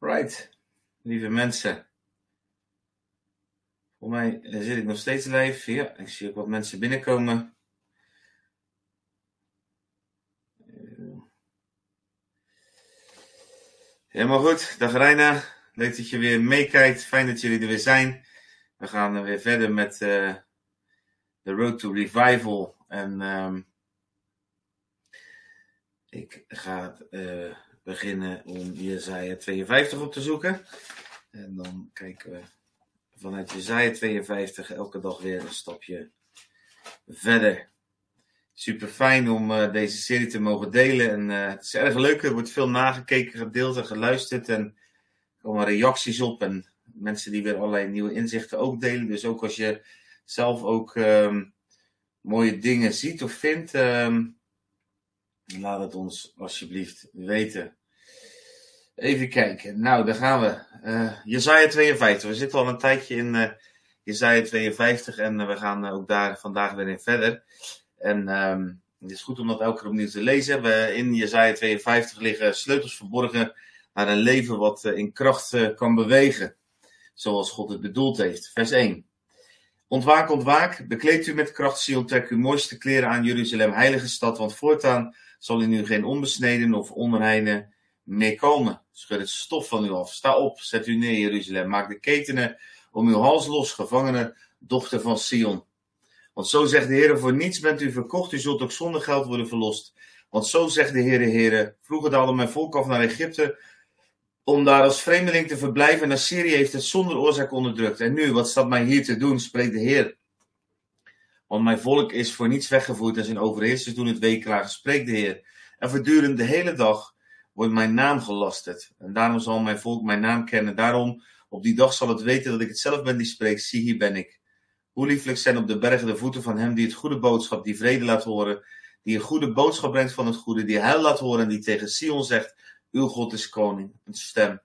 Right, lieve mensen. Voor mij eh, zit ik nog steeds live. Ja, ik zie ook wat mensen binnenkomen. Eh, Helemaal goed. Dag Reina. Leuk dat je weer meekijkt. Fijn dat jullie er weer zijn. We gaan er weer verder met uh, The Road to Revival. En um, ik ga uh, beginnen om Jezaja 52 op te zoeken. En dan kijken we vanuit Jezaja 52 elke dag weer een stapje verder. Super fijn om uh, deze serie te mogen delen. En uh, het is erg leuk. Er wordt veel nagekeken, gedeeld en geluisterd. En er komen reacties op. En mensen die weer allerlei nieuwe inzichten ook delen. Dus ook als je zelf ook um, mooie dingen ziet of vindt. Um, laat het ons alsjeblieft weten. Even kijken. Nou, daar gaan we. Uh, Jezaja 52. We zitten al een tijdje in uh, Jezaja 52 en uh, we gaan ook daar vandaag weer in verder. En um, het is goed om dat elke keer opnieuw te lezen. In Jezaja 52 liggen sleutels verborgen naar een leven wat in kracht kan bewegen. Zoals God het bedoeld heeft. Vers 1. Ontwaak, ontwaak, bekleed u met kracht, trek uw mooiste kleren aan, Jeruzalem, heilige stad, want voortaan zal u geen onbesneden of onreine meer komen. Schud het stof van u af, sta op, zet u neer, Jeruzalem, maak de ketenen om uw hals los, gevangene dochter van Sion. Want zo zegt de Heer, voor niets bent u verkocht, u zult ook zonder geld worden verlost. Want zo zegt de Heer, Heer, vroeger daalde mijn volk af naar Egypte, om daar als vreemdeling te verblijven. En Assyrië heeft het zonder oorzaak onderdrukt. En nu, wat staat mij hier te doen, spreekt de Heer. Want mijn volk is voor niets weggevoerd en zijn overheersers doen het weeklagen, spreekt de Heer. En voortdurend de hele dag wordt mijn naam gelasterd. En daarom zal mijn volk mijn naam kennen. Daarom, op die dag zal het weten dat ik het zelf ben die spreekt. Zie, hier ben ik. Hoe lieflijk zijn op de bergen de voeten van hem die het goede boodschap, die vrede laat horen, die een goede boodschap brengt van het goede, die heil laat horen en die tegen Sion zegt, uw God is koning, een stem.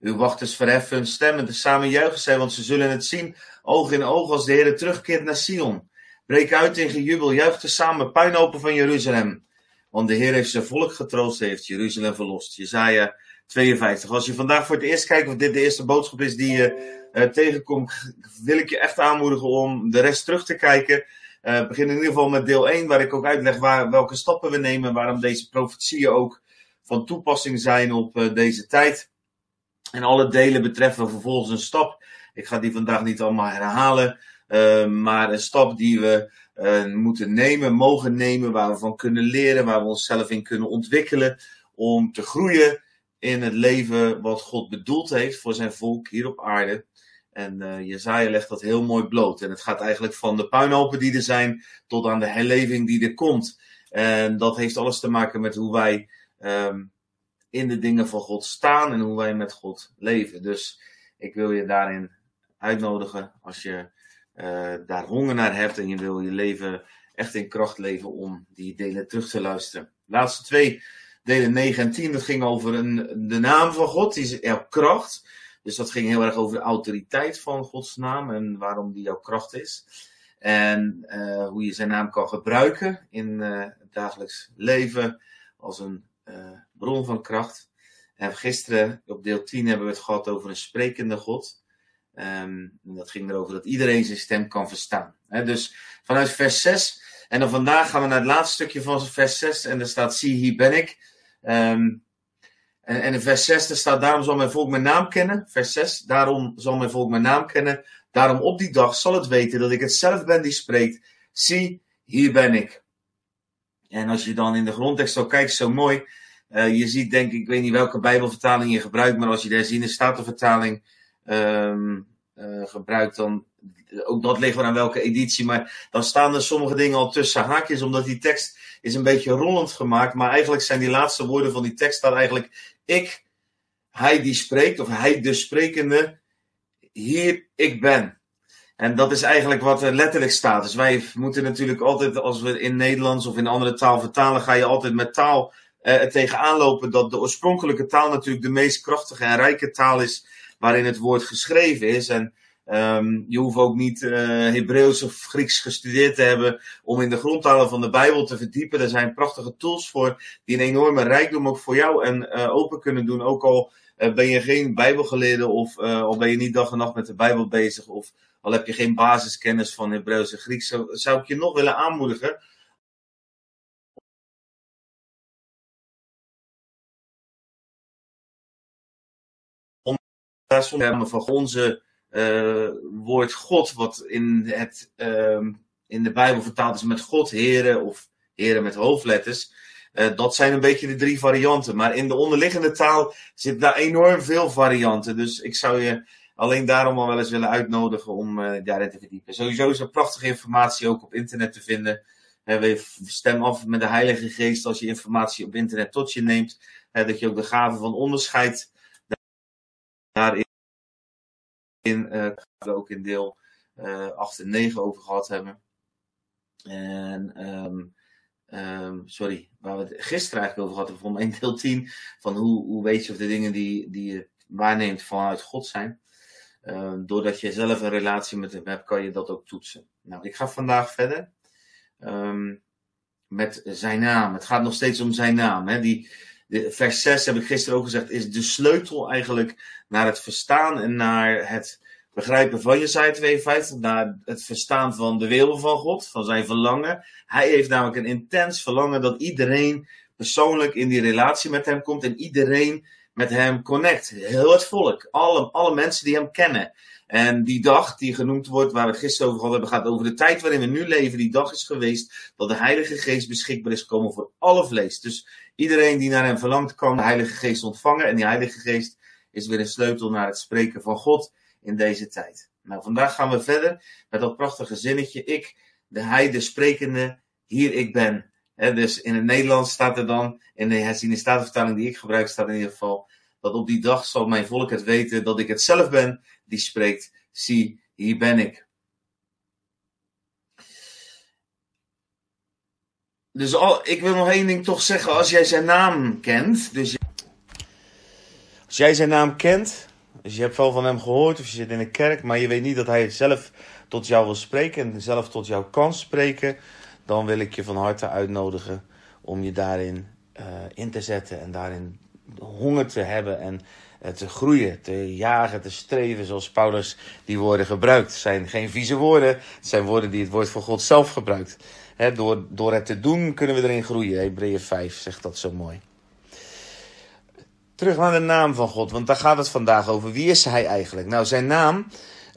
Uw wachters verheffen hun stem en samen juichen zij, want ze zullen het zien, oog in oog, als de Heer terugkeert naar Sion. Breek uit in gejubel, juich samen, puinopen van Jeruzalem. Want de Heer heeft zijn volk getroost, heeft Jeruzalem verlost. Jezaja 52. Als je vandaag voor het eerst kijkt of dit de eerste boodschap is die je uh, tegenkomt, wil ik je echt aanmoedigen om de rest terug te kijken. Uh, begin in ieder geval met deel 1, waar ik ook uitleg waar, welke stappen we nemen, waarom deze profetieën ook van toepassing zijn op uh, deze tijd. En alle delen betreffen vervolgens een stap. Ik ga die vandaag niet allemaal herhalen, uh, maar een stap die we uh, moeten nemen, mogen nemen, waar we van kunnen leren, waar we onszelf in kunnen ontwikkelen, om te groeien in het leven wat God bedoeld heeft voor zijn volk hier op aarde. En uh, Jezaja legt dat heel mooi bloot. En het gaat eigenlijk van de puinhopen die er zijn tot aan de herleving die er komt. En dat heeft alles te maken met hoe wij um, in de dingen van God staan en hoe wij met God leven. Dus ik wil je daarin uitnodigen als je uh, daar honger naar hebt en je wil je leven echt in kracht leven om die delen terug te luisteren. De laatste twee delen 9 en 10, dat ging over een, de naam van God, die is jouw kracht. Dus dat ging heel erg over de autoriteit van Gods naam en waarom die jouw kracht is. En uh, hoe je zijn naam kan gebruiken in uh, het dagelijks leven als een bron van kracht. En gisteren op deel 10 hebben we het gehad over een sprekende God. Um, dat ging erover dat iedereen zijn stem kan verstaan. Dus vanuit vers 6. En dan vandaag gaan we naar het laatste stukje van vers 6. En daar staat: Zie, hier ben ik. Um, en, en in vers 6 daar staat: Daarom zal mijn volk mijn naam kennen. Vers 6. Daarom zal mijn volk mijn naam kennen. Daarom op die dag zal het weten dat ik het zelf ben die spreekt. Zie, hier ben ik. En als je dan in de grondtekst zo kijkt, zo mooi. Uh, je ziet, denk ik, ik weet niet welke Bijbelvertaling je gebruikt, maar als je de herziene statenvertaling um, uh, gebruikt, dan ook dat ligt wel aan welke editie, maar dan staan er sommige dingen al tussen haakjes, omdat die tekst is een beetje rollend gemaakt, maar eigenlijk zijn die laatste woorden van die tekst staat eigenlijk ik, hij die spreekt, of hij de sprekende, hier ik ben. En dat is eigenlijk wat er letterlijk staat. Dus wij moeten natuurlijk altijd, als we in Nederlands of in andere taal vertalen, ga je altijd met taal uh, tegenaan lopen dat de oorspronkelijke taal natuurlijk de meest krachtige en rijke taal is waarin het woord geschreven is. En Ehm, je hoeft ook niet uh, Hebreeuws of Grieks gestudeerd te hebben om in de grondtalen van de Bijbel te verdiepen. Er zijn prachtige tools voor die een enorme rijkdom ook voor jou en uh, open kunnen doen. Ook al uh, ben je geen Bijbelgeleerde of al ben je niet dag en nacht met de Bijbel bezig of al heb je geen basiskennis van Hebreeuws en Grieks, zou ik je nog willen aanmoedigen Soms van onze uh, woord God, wat in, het, uh, in de Bijbel vertaald is met God, heren of heren met hoofdletters. Uh, dat zijn een beetje de drie varianten. Maar in de onderliggende taal zit daar enorm veel varianten. Dus ik zou je alleen daarom al wel eens willen uitnodigen om uh, daarin te verdiepen. Sowieso is er prachtige informatie ook op internet te vinden. we stem af met de Heilige Geest als je informatie op internet tot je neemt. dat je ook de gave van onderscheid daarin in, uh, we ook in deel uh, 8 en 9 over gehad hebben. En, um, um, sorry, waar we het gisteren eigenlijk over hadden, van in deel 10, van hoe, hoe weet je of de dingen die, die je waarneemt vanuit God zijn. Uh, doordat je zelf een relatie met hem hebt, kan je dat ook toetsen. Nou, ik ga vandaag verder met zijn naam. Het gaat nog steeds om zijn naam. Hè? Die, vers 6 heb ik gisteren ook gezegd, is de sleutel eigenlijk naar het verstaan en naar het begrijpen van Jesaja 52, naar het verstaan van de wil van God, van zijn verlangen. Hij heeft namelijk een intens verlangen dat iedereen persoonlijk in die relatie met hem komt en iedereen met hem connect. Heel het volk, alle, alle mensen die hem kennen. En die dag die genoemd wordt, waar we gisteren over hadden, gaat over de tijd waarin we nu leven. Die dag is geweest dat de Heilige Geest beschikbaar is gekomen voor alle vlees. Dus iedereen die naar hem verlangt, kan de Heilige Geest ontvangen. En die Heilige Geest is weer een sleutel naar het spreken van God in deze tijd. Nou, vandaag gaan we verder met dat prachtige zinnetje. Ik, de Hij, de sprekende, hier ik ben. dus in het Nederlands staat er dan, in de herziene statenvertaling die ik gebruik, staat in ieder geval, dat op die dag zal mijn volk het weten dat ik het zelf ben die spreekt. Zie, hier ben ik. Dus al, ik wil nog één ding toch zeggen. Als jij zijn naam kent. Dus als jij zijn naam kent. Dus je hebt wel van hem gehoord. Of je zit in een kerk. Maar je weet niet dat hij zelf tot jou wil spreken. En zelf tot jou kan spreken. Dan wil ik je van harte uitnodigen. Om je daarin uh, in te zetten. En daarin honger te hebben. En uh, te groeien. Te jagen. Te streven. Zoals Paulus die woorden gebruikt. Het zijn geen vieze woorden. Het zijn woorden die het woord van God zelf gebruikt door, door het te doen kunnen we erin groeien. Hebreeën 5 zegt dat zo mooi. Terug naar de naam van God, want daar gaat het vandaag over. Wie is hij eigenlijk? Nou, zijn naam.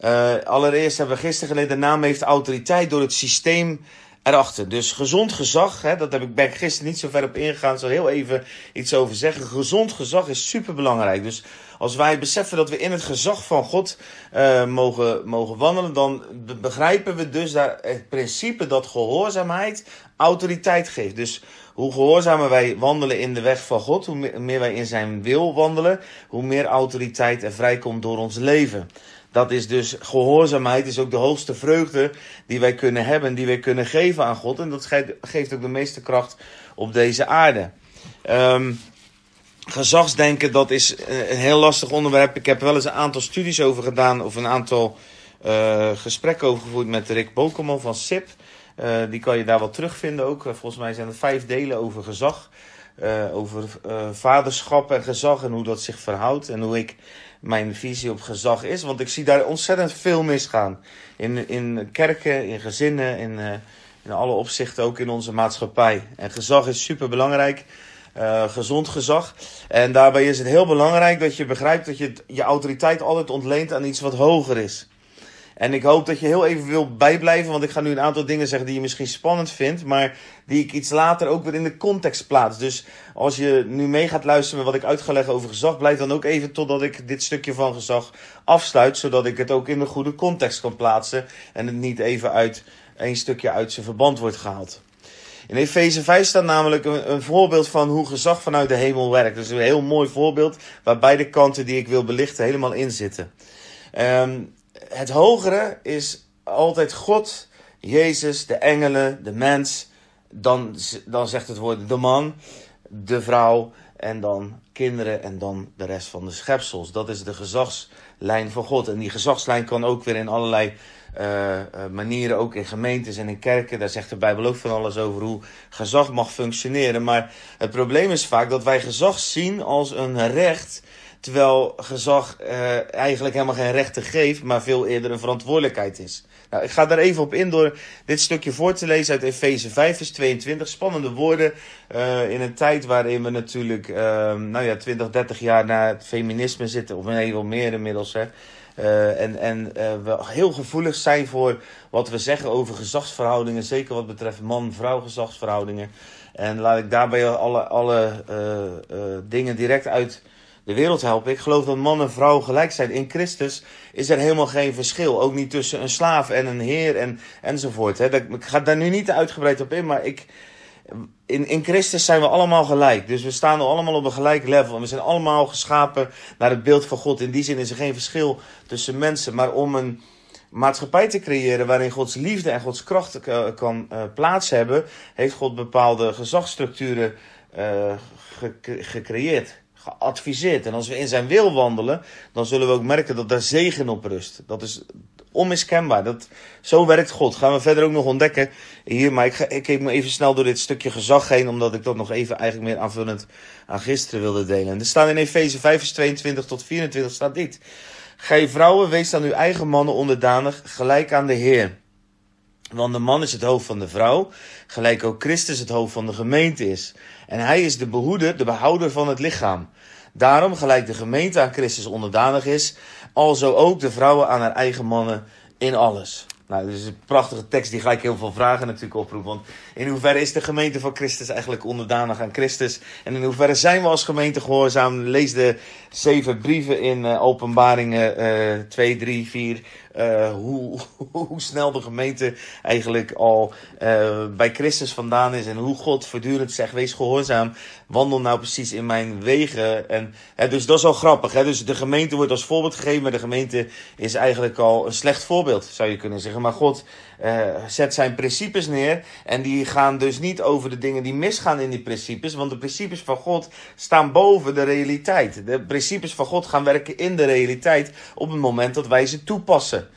Uh, allereerst hebben we gisteren geleerd, de naam heeft autoriteit door het systeem erachter. Dus gezond gezag, hè, dat heb ik, ben ik gisteren niet zo ver op ingegaan, ik zal heel even iets over zeggen. Gezond gezag is super belangrijk. Dus als wij beseffen dat we in het gezag van God uh, mogen, mogen wandelen, dan begrijpen we dus daar het principe dat gehoorzaamheid autoriteit geeft. Dus hoe gehoorzamer wij wandelen in de weg van God, hoe meer wij in zijn wil wandelen, hoe meer autoriteit er vrijkomt door ons leven. Dat is dus gehoorzaamheid, is ook de hoogste vreugde die wij kunnen hebben, die wij kunnen geven aan God. En dat geeft ook de meeste kracht op deze aarde. Um, gezagsdenken, dat is een heel lastig onderwerp. Ik heb wel eens een aantal studies over gedaan, of een aantal uh, gesprekken over gevoerd met Rick Bokelman van SIP. Uh, die kan je daar wel terugvinden ook. Volgens mij zijn er vijf delen over gezag. Over vaderschap en gezag en hoe dat zich verhoudt. En hoe ik mijn visie op gezag is. Want ik zie daar ontzettend veel misgaan. In, in kerken, in gezinnen, in, in alle opzichten, ook in onze maatschappij. En gezag is super belangrijk. Uh, gezond gezag. En daarbij is het heel belangrijk dat je begrijpt dat je je autoriteit altijd ontleent aan iets wat hoger is. En ik hoop dat je heel even wil bijblijven, want ik ga nu een aantal dingen zeggen die je misschien spannend vindt, maar die ik iets later ook weer in de context plaats. Dus als je nu mee gaat luisteren met wat ik uit ga leggen over gezag, blijf dan ook even totdat ik dit stukje van gezag afsluit, zodat ik het ook in de goede context kan plaatsen en het niet even uit één stukje uit zijn verband wordt gehaald. In Efeze 5 staat namelijk een, voorbeeld van hoe gezag vanuit de hemel werkt. Dus een heel mooi voorbeeld waar beide kanten die ik wil belichten helemaal in zitten. Um, het hogere is altijd God, Jezus, de engelen, de mens. Dan, dan zegt het woord de man, de vrouw en dan kinderen en dan de rest van de schepsels. Dat is de gezagslijn van God. En die gezagslijn kan ook weer in allerlei uh, manieren, ook in gemeentes en in kerken. Daar zegt de Bijbel ook van alles over hoe gezag mag functioneren. Maar het probleem is vaak dat wij gezag zien als een recht. Terwijl gezag uh, eigenlijk helemaal geen rechten geeft, maar veel eerder een verantwoordelijkheid is. Nou, ik ga daar even op in door dit stukje voor te lezen uit Efeze 5, vers 22. Spannende woorden uh, in een tijd waarin we natuurlijk, uh, nou ja, 20, 30 jaar na het feminisme zitten, of nee, wel meer inmiddels. Hè. Uh, en en we heel gevoelig zijn voor wat we zeggen over gezagsverhoudingen, zeker wat betreft man-vrouw gezagsverhoudingen. En laat ik daarbij alle, alle dingen direct uit de wereld helpen. Ik geloof dat man en vrouw gelijk zijn. In Christus is er helemaal geen verschil. Ook niet tussen een slaaf en een heer en, enzovoort. Hè. Ik ga daar nu niet uitgebreid op in, maar ik, in, in Christus zijn we allemaal gelijk. Dus we staan allemaal op een gelijk level. En we zijn allemaal geschapen naar het beeld van God. In die zin is er geen verschil tussen mensen. Maar om een maatschappij te creëren waarin Gods liefde en Gods kracht kan uh, plaats hebben, heeft God bepaalde gezagsstructuren uh, gecreëerd geadviseerd. En als we in zijn wil wandelen, dan zullen we ook merken dat daar zegen op rust. Dat is onmiskenbaar. Dat, zo werkt God. Gaan we verder ook nog ontdekken hier. Maar ik, ga, ik keek me even snel door dit stukje gezag heen, omdat ik dat nog even eigenlijk meer aanvullend aan gisteren wilde delen. En er staat in Efeze 5 vers 22 tot 24 staat dit. Gij vrouwen, wees aan uw eigen mannen onderdanig, gelijk aan de Heer. Want de man is het hoofd van de vrouw, gelijk ook Christus het hoofd van de gemeente is. En hij is de behoeder, de behouder van het lichaam. Daarom, gelijk de gemeente aan Christus onderdanig is, alzo ook de vrouwen aan haar eigen mannen in alles. Nou, dit is een prachtige tekst die gelijk heel veel vragen natuurlijk oproept. Want in hoeverre is de gemeente van Christus eigenlijk onderdanig aan Christus? En in hoeverre zijn we als gemeente gehoorzaam? Lees de zeven brieven in uh, openbaringen uh, 2, 3, 4 uh, hoe, hoe snel de gemeente eigenlijk al uh, bij Christus vandaan is. En hoe God voortdurend zegt: wees gehoorzaam, wandel nou precies in mijn wegen. En, hè, dus dat is al grappig. Hè? Dus de gemeente wordt als voorbeeld gegeven, maar de gemeente is eigenlijk al een slecht voorbeeld, zou je kunnen zeggen. Maar God uh, zet zijn principes neer. En die gaan dus niet over de dingen die misgaan in die principes. Want de principes van God staan boven de realiteit. De principes van God gaan werken in de realiteit op het moment dat wij ze toepassen.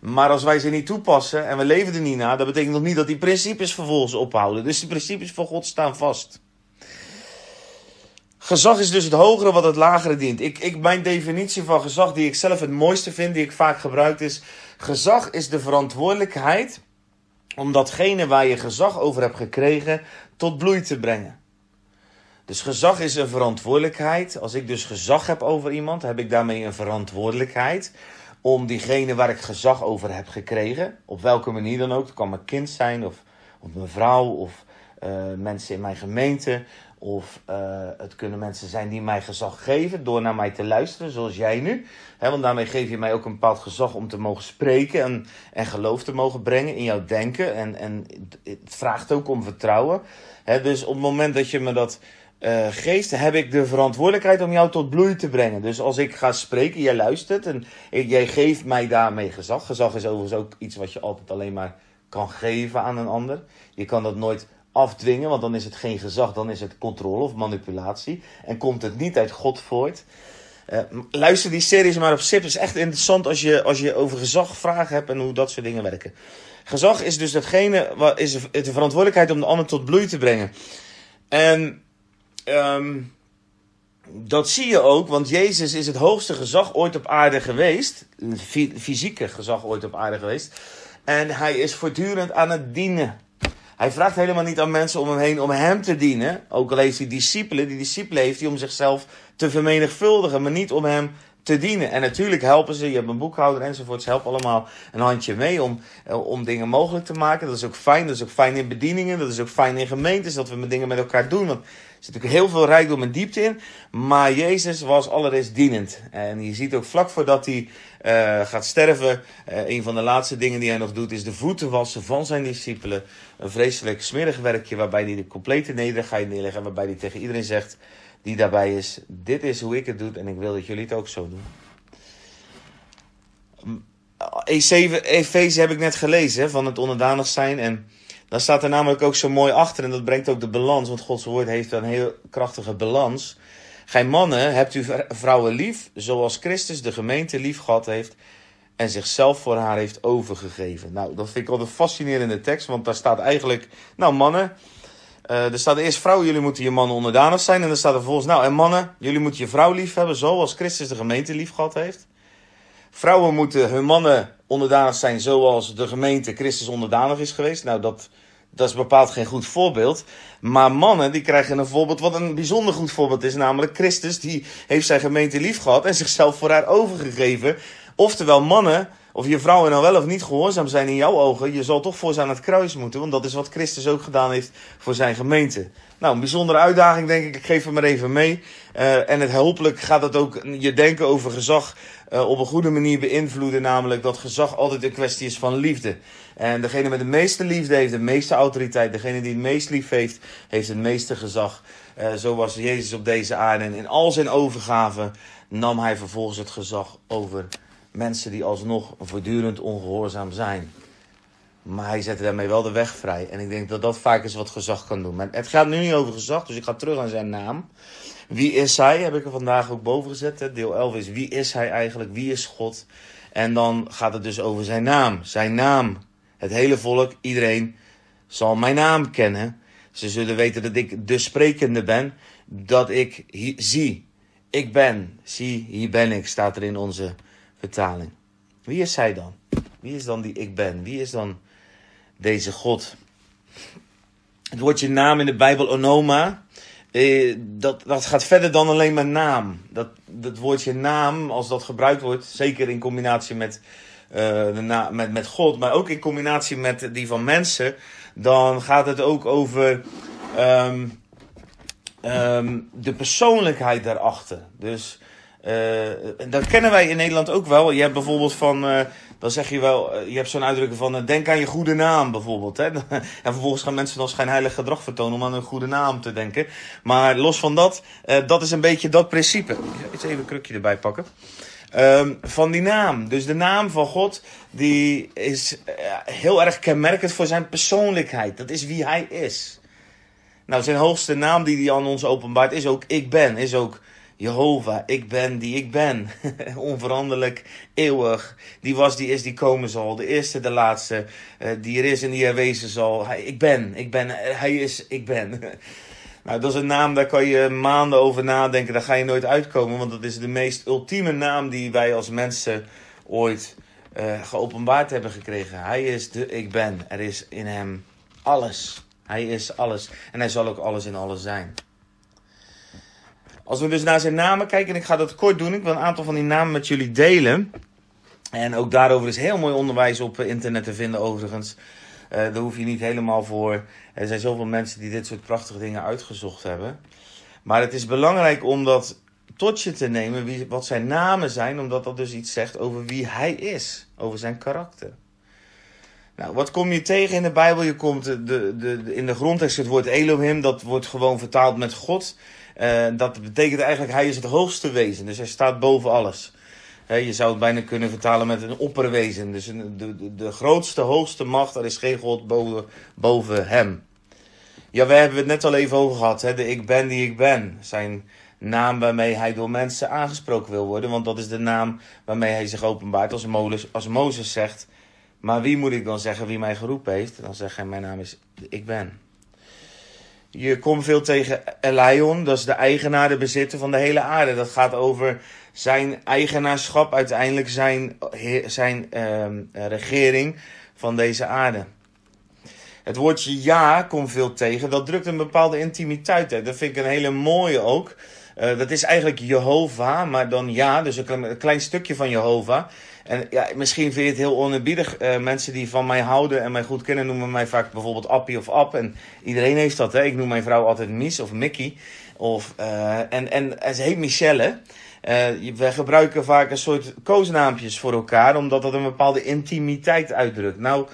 Maar als wij ze niet toepassen en we leven er niet naar, dat betekent nog niet dat die principes vervolgens ophouden. Dus de principes van God staan vast. Gezag is dus het hogere wat het lagere dient. Ik, ik, mijn definitie van gezag, die ik zelf het mooiste vind, die ik vaak gebruik, is: gezag is de verantwoordelijkheid om datgene waar je gezag over hebt gekregen tot bloei te brengen. Dus gezag is een verantwoordelijkheid. Als ik dus gezag heb over iemand, heb ik daarmee een verantwoordelijkheid om diegene waar ik gezag over heb gekregen, op welke manier dan ook, het kan mijn kind zijn of, mijn vrouw of uh, mensen in mijn gemeente, of uh, het kunnen mensen zijn die mij gezag geven door naar mij te luisteren, zoals jij nu. Want daarmee geef je mij ook een bepaald gezag om te mogen spreken en, en geloof te mogen brengen in jouw denken. En, en het vraagt ook om vertrouwen. Dus op het moment dat je me dat uh, geest, heb ik de verantwoordelijkheid om jou tot bloei te brengen. Dus als ik ga spreken, jij luistert en jij geeft mij daarmee gezag. Gezag is overigens ook iets wat je altijd alleen maar kan geven aan een ander. Je kan dat nooit afdwingen, want dan is het geen gezag, dan is het controle of manipulatie. En komt het niet uit God voort. Uh, luister die series maar op SIP. Is echt interessant als je, als je over gezag vragen hebt en hoe dat soort dingen werken. Gezag is dus datgene, wat is de verantwoordelijkheid om de ander tot bloei te brengen. En um, dat zie je ook, want Jezus is het hoogste gezag ooit op aarde geweest. Fysieke gezag ooit op aarde geweest. En hij is voortdurend aan het dienen. Hij vraagt helemaal niet aan mensen om hem heen om hem te dienen. Ook al heeft hij discipelen. Die discipelen heeft hij om zichzelf te vermenigvuldigen, maar niet om hem te dienen. En natuurlijk helpen ze, je hebt een boekhouder enzovoort. Ze helpen allemaal een handje mee om, eh, om dingen mogelijk te maken. Dat is ook fijn. Dat is ook fijn in bedieningen. Dat is ook fijn in gemeentes. Dat we met dingen met elkaar doen. Want er zit natuurlijk heel veel rijkdom en diepte in. Maar Jezus was allereerst dienend. En je ziet ook vlak voordat hij uh, gaat sterven. Uh, een van de laatste dingen die hij nog doet is de voeten wassen van zijn discipelen. Een vreselijk smerig werkje waarbij hij de complete nederigheid neerlegt. En waarbij hij tegen iedereen zegt die daarbij is: Dit is hoe ik het doe en ik wil dat jullie het ook zo doen. E7, Efeze heb ik net gelezen van het onderdanig zijn. En Dan staat er namelijk ook zo mooi achter, en dat brengt ook de balans, want Gods woord heeft een heel krachtige balans. Gij mannen, hebt u vrouwen lief, zoals Christus de gemeente lief gehad heeft en zichzelf voor haar heeft overgegeven. Nou, dat vind ik wel een fascinerende tekst, want daar staat eigenlijk, nou mannen, uh, er staat eerst vrouwen, jullie moeten je mannen onderdanig zijn. En dan staat er vervolgens, nou en mannen, jullie moeten je vrouw lief hebben, zoals Christus de gemeente lief gehad heeft. Vrouwen moeten hun mannen onderdanig zijn zoals de gemeente Christus onderdanig is geweest. Nou, dat, dat is bepaald geen goed voorbeeld. Maar mannen, die krijgen een voorbeeld wat een bijzonder goed voorbeeld is. Namelijk Christus, die heeft zijn gemeente lief gehad en zichzelf voor haar overgegeven. Oftewel, mannen, of je vrouwen nou wel of niet gehoorzaam zijn in jouw ogen, je zal toch voor ze aan het kruis moeten. Want dat is wat Christus ook gedaan heeft voor zijn gemeente. Nou, een bijzondere uitdaging denk ik. Ik geef hem maar even mee. Uh, en het hopelijk gaat het ook je denken over gezag uh, op een goede manier beïnvloeden. Namelijk dat gezag altijd een kwestie is van liefde. En degene met de meeste liefde heeft de meeste autoriteit. Degene die het meest lief heeft, heeft het meeste gezag. Uh, zo was Jezus op deze aarde. En in al zijn overgave nam hij vervolgens het gezag over mensen die alsnog voortdurend ongehoorzaam zijn. Maar hij zette daarmee wel de weg vrij. En ik denk dat dat vaak is wat gezag kan doen. Maar het gaat nu niet over gezag, dus ik ga terug aan zijn naam. Wie is hij? Heb ik er vandaag ook boven gezet. Deel 11 is wie is hij eigenlijk? Wie is God? En dan gaat het dus over zijn naam. Zijn naam. Het hele volk, iedereen zal mijn naam kennen. Ze zullen weten dat ik de sprekende ben. Dat ik zie. Ik ben. Zie, hier ben ik, staat er in onze vertaling. Wie is zij dan? Wie is dan die ik ben? Wie is dan deze God? Het woordje naam in de Bijbel, onoma, eh, dat, dat gaat verder dan alleen maar naam. Dat, dat woordje naam, als dat gebruikt wordt, zeker in combinatie met, uh, de met, met God, maar ook in combinatie met die van mensen, dan gaat het ook over um, um, de persoonlijkheid daarachter. Dus dat kennen wij in Nederland ook wel. Je hebt bijvoorbeeld van, uh, dan zeg je wel, uh, je hebt zo'n uitdrukking van, denk aan je goede naam bijvoorbeeld. Hè? en vervolgens gaan mensen dan schijnheilig gedrag vertonen om aan hun goede naam te denken. Maar los van dat, dat is een beetje dat principe. Ik eens even een krukje erbij pakken. Um, van die naam. Dus de naam van God, die is heel erg kenmerkend voor zijn persoonlijkheid. Dat is wie hij is. Nou, zijn hoogste naam die hij aan ons openbaart is ook ik ben. Is ook Jehovah, ik ben die ik ben. Onveranderlijk, eeuwig. Die was, die is, die komen zal. De eerste, de laatste. Uh, die er is en die er wezen zal. Hij, ik ben, ik ben, hij is, ik ben. nou, dat is een naam, daar kan je maanden over nadenken. Daar ga je nooit uitkomen, want dat is de meest ultieme naam die wij als mensen ooit uh, geopenbaard hebben gekregen. Hij is de ik ben. Er is in hem alles. Hij is alles. En hij zal ook alles in alles zijn. Als we dus naar zijn namen kijken, en ik ga dat kort doen, ik wil een aantal van die namen met jullie delen. En ook daarover is heel mooi onderwijs op internet te vinden overigens. Uh, daar hoef je niet helemaal voor. Er zijn zoveel mensen die dit soort prachtige dingen uitgezocht hebben. Maar het is belangrijk om dat tot je te nemen, wie, wat zijn namen zijn, omdat dat dus iets zegt over wie hij is, over zijn karakter. Nou, wat kom je tegen in de Bijbel? Je komt de, de, de, in de grondtekst het woord Elohim, dat wordt gewoon vertaald met God. Uh, dat betekent eigenlijk, hij is het hoogste wezen. Dus hij staat boven alles. je zou het bijna kunnen vertalen met een opperwezen. Dus de, de, grootste, hoogste macht, er is geen God boven, boven hem. Ja, we hebben het net al even over gehad. Hè? De ik ben die ik ben. Zijn naam waarmee hij door mensen aangesproken wil worden. Want dat is de naam waarmee hij zich openbaart. Als, Mozes, als Mozes zegt, maar wie moet ik dan zeggen wie mij geroepen heeft? Dan zegt hij, mijn naam is ik ben. Je komt veel tegen Elion, dat is de eigenaar, de bezitter van de hele aarde. Dat gaat over zijn eigenaarschap, uiteindelijk zijn, zijn uh, regering van deze aarde. Het woordje ja komt veel tegen, dat drukt een bepaalde intimiteit uit. Dat vind ik een hele mooie ook. Uh, dat is eigenlijk Jehovah, maar dan ja, dus een klein stukje van Jehovah. En ja, misschien vind je het heel onerbiedig. Uh, mensen die van mij houden en mij goed kennen noemen mij vaak bijvoorbeeld Appie of App. En iedereen heeft dat. Hè? Ik noem mijn vrouw altijd Mies of Mickey. Of, uh, en, en, ze heet Michelle. Uh, we gebruiken vaak een soort koosnaampjes voor elkaar, omdat dat een bepaalde intimiteit uitdrukt. Nou,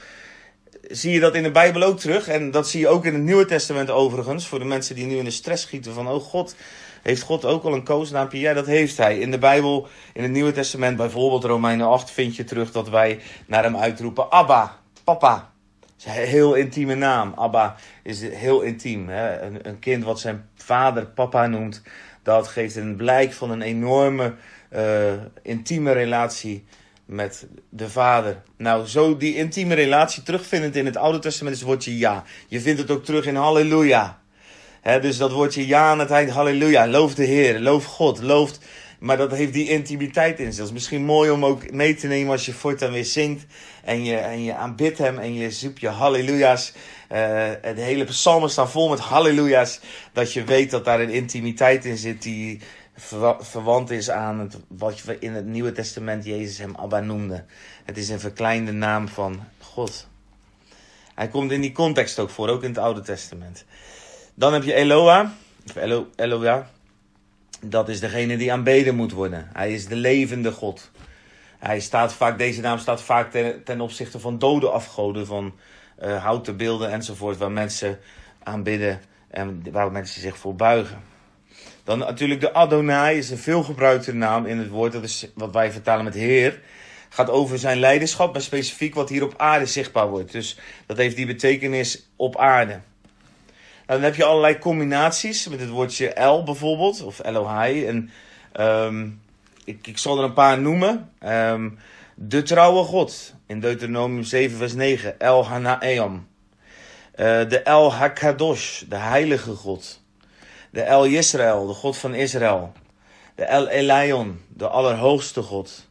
zie je dat in de Bijbel ook terug. En dat zie je ook in het Nieuwe Testament overigens. Voor de mensen die nu in de stress schieten van, oh God, heeft God ook al een koosnaampje? Ja, dat heeft hij. In de Bijbel, in het Nieuwe Testament, bijvoorbeeld Romeinen 8, vind je terug dat wij naar hem uitroepen: Abba, papa. is een heel intieme naam. Abba is heel intiem. Hè? Een, een kind wat zijn vader papa noemt, dat geeft een blijk van een enorme uh, intieme relatie met de vader. Nou, zo die intieme relatie terugvindend in het Oude Testament is het woordje ja. Je vindt het ook terug in halleluja. Dus dat woordje ja aan het eind, halleluja. Loof de Heer, loof God, looft. Maar dat heeft die intimiteit in zich. Dat is misschien mooi om ook mee te nemen als je voortaan weer zingt. En je, en je aanbidt hem en je zoekt je halleluja's. Uh, de hele psalmen staan vol met halleluja's. Dat je weet dat daar een intimiteit in zit die verwant is aan het, wat we in het Nieuwe Testament Jezus hem Abba noemde. Het is een verkleinde naam van God. Hij komt in die context ook voor, ook in het Oude Testament. Dan heb je Eloa, of Elo, Eloa. Dat is degene die aanbeden moet worden. Hij is de levende God. Hij staat vaak, deze naam staat vaak ten, opzichte van dode afgoden, van uh, houten beelden enzovoort, waar mensen aanbidden en waar mensen zich voor buigen. Dan natuurlijk de Adonai is een veelgebruikte naam in het woord. Dat is wat wij vertalen met Heer. Gaat over zijn leiderschap, maar specifiek wat hier op aarde zichtbaar wordt. Dus dat heeft die betekenis op aarde. Dan heb je allerlei combinaties met het woordje El bijvoorbeeld, of Elohai. En um, ik, ik zal er een paar noemen. Um, de trouwe God in Deuteronomium 7, vers 9. El Hanaeam. Uh, de El Hakadosh, de heilige God. De El Yisrael, de God van Israël. De El Elion, de Allerhoogste God.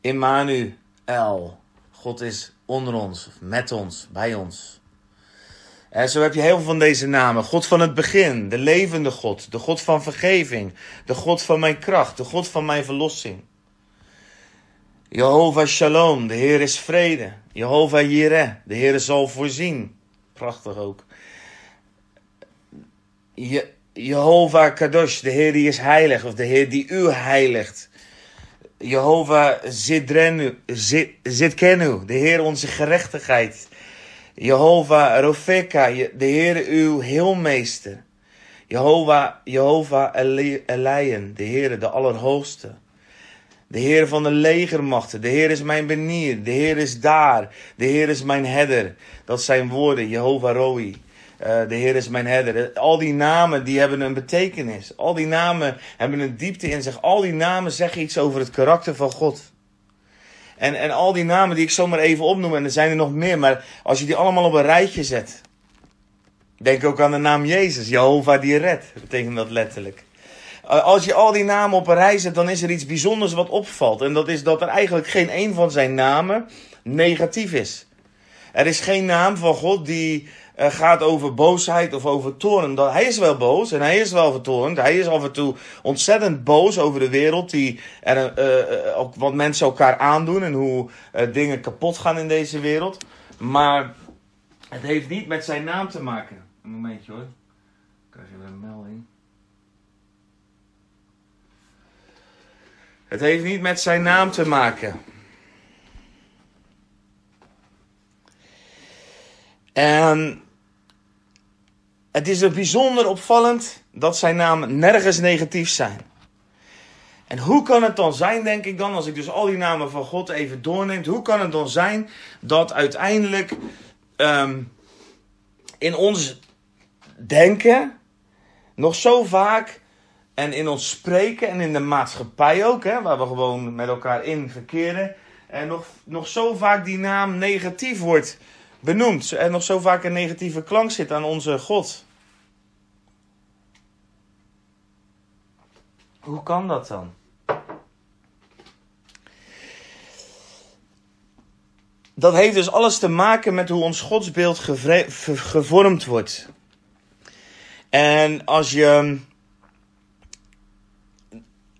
Immanuel, God is onder ons, met ons, bij ons. En zo heb je heel veel van deze namen. God van het begin, de levende God, de God van vergeving, de God van mijn kracht, de God van mijn verlossing. Jehovah Shalom, de Heer is vrede. Jehovah Jireh, de Heer zal voorzien. Prachtig ook. Je, Jehovah Kadosh, de Heer die is heilig, of de Heer die u heiligt. Jehovah Zidrenu, Zidkenu, de Heer onze gerechtigheid. Jehovah Rofeka, de Heer uw heelmeester. Jehovah, Jehovah Elijen, de Heer de Allerhoogste. De Heer van de legermachten, de Heer is mijn benier, de Heer is daar, de Heer is mijn herder. Dat zijn woorden, Jehovah Roi. Uh, de Heer is mijn herder. Al die namen die hebben een betekenis. Al die namen hebben een diepte in zich. Al die namen zeggen iets over het karakter van God. En, en al die namen die ik zomaar even opnoem, en er zijn er nog meer, maar als je die allemaal op een rijtje zet. Denk ook aan de naam Jezus, Jehovah die redt, betekent dat letterlijk. Als je al die namen op een rij zet, dan is er iets bijzonders wat opvalt. En dat is dat er eigenlijk geen een van zijn namen negatief is. Er is geen naam van God die uh, gaat over boosheid of over toorn. hij is wel boos en hij is wel vertoornd. Hij is af en toe ontzettend boos over de wereld, die er, uh, ook wat mensen elkaar aandoen en hoe dingen kapot gaan in deze wereld. Maar het heeft niet met zijn naam te maken. Een momentje hoor. Ik krijg even een melding. Het heeft niet met zijn naam te maken. En het is er bijzonder opvallend dat zijn namen nergens negatief zijn. En hoe kan het dan zijn, denk ik dan, als ik dus al die namen van God even doorneem, hoe kan het dan zijn dat uiteindelijk um, in ons denken nog zo vaak en in ons spreken en in de maatschappij ook, hè, waar we gewoon met elkaar in verkeren, en nog, nog zo vaak die naam negatief wordt benoemd en nog zo vaak een negatieve klank zit aan onze God. Hoe kan dat dan? Dat heeft dus alles te maken met hoe ons godsbeeld gevormd wordt. En als je,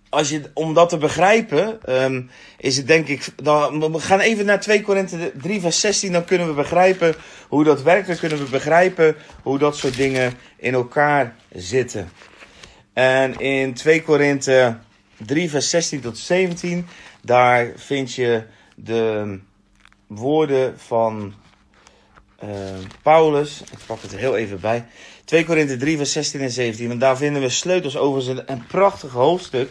als je om dat te begrijpen, um, is het denk ik. Dan, we gaan even naar 2 Korinthe 3, vers 16. Dan kunnen we begrijpen hoe dat werkt. Dan kunnen we begrijpen hoe dat soort dingen in elkaar zitten. En in 2 Korinthe 3, vers 16 tot 17, daar vind je de woorden van uh, Paulus. Ik pak het er heel even bij. 2 Korinthe 3, vers 16 en 17. En daar vinden we sleutels over een prachtig hoofdstuk.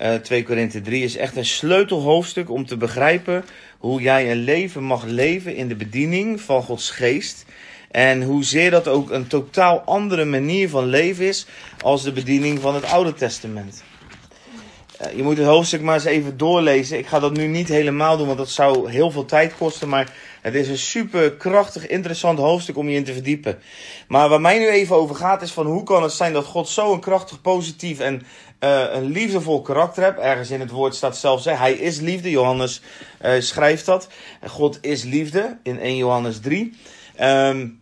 uh, 2 Korinthe 3, is echt een sleutelhoofdstuk om te begrijpen hoe jij een leven mag leven in de bediening van Gods geest. En hoezeer dat ook een totaal andere manier van leven is als de bediening van het Oude Testament. Eh, je moet het hoofdstuk maar eens even doorlezen. Ik ga dat nu niet helemaal doen, want dat zou heel veel tijd kosten. Maar het is een super krachtig, interessant hoofdstuk om je in te verdiepen. Maar waar mij nu even over gaat, is van hoe kan het zijn dat God zo'n krachtig, positief en uh, een liefdevol karakter hebt. Ergens in het woord staat zelfs, hij is liefde. Johannes uh, schrijft dat. God is liefde in 1 Johannes 3. Um,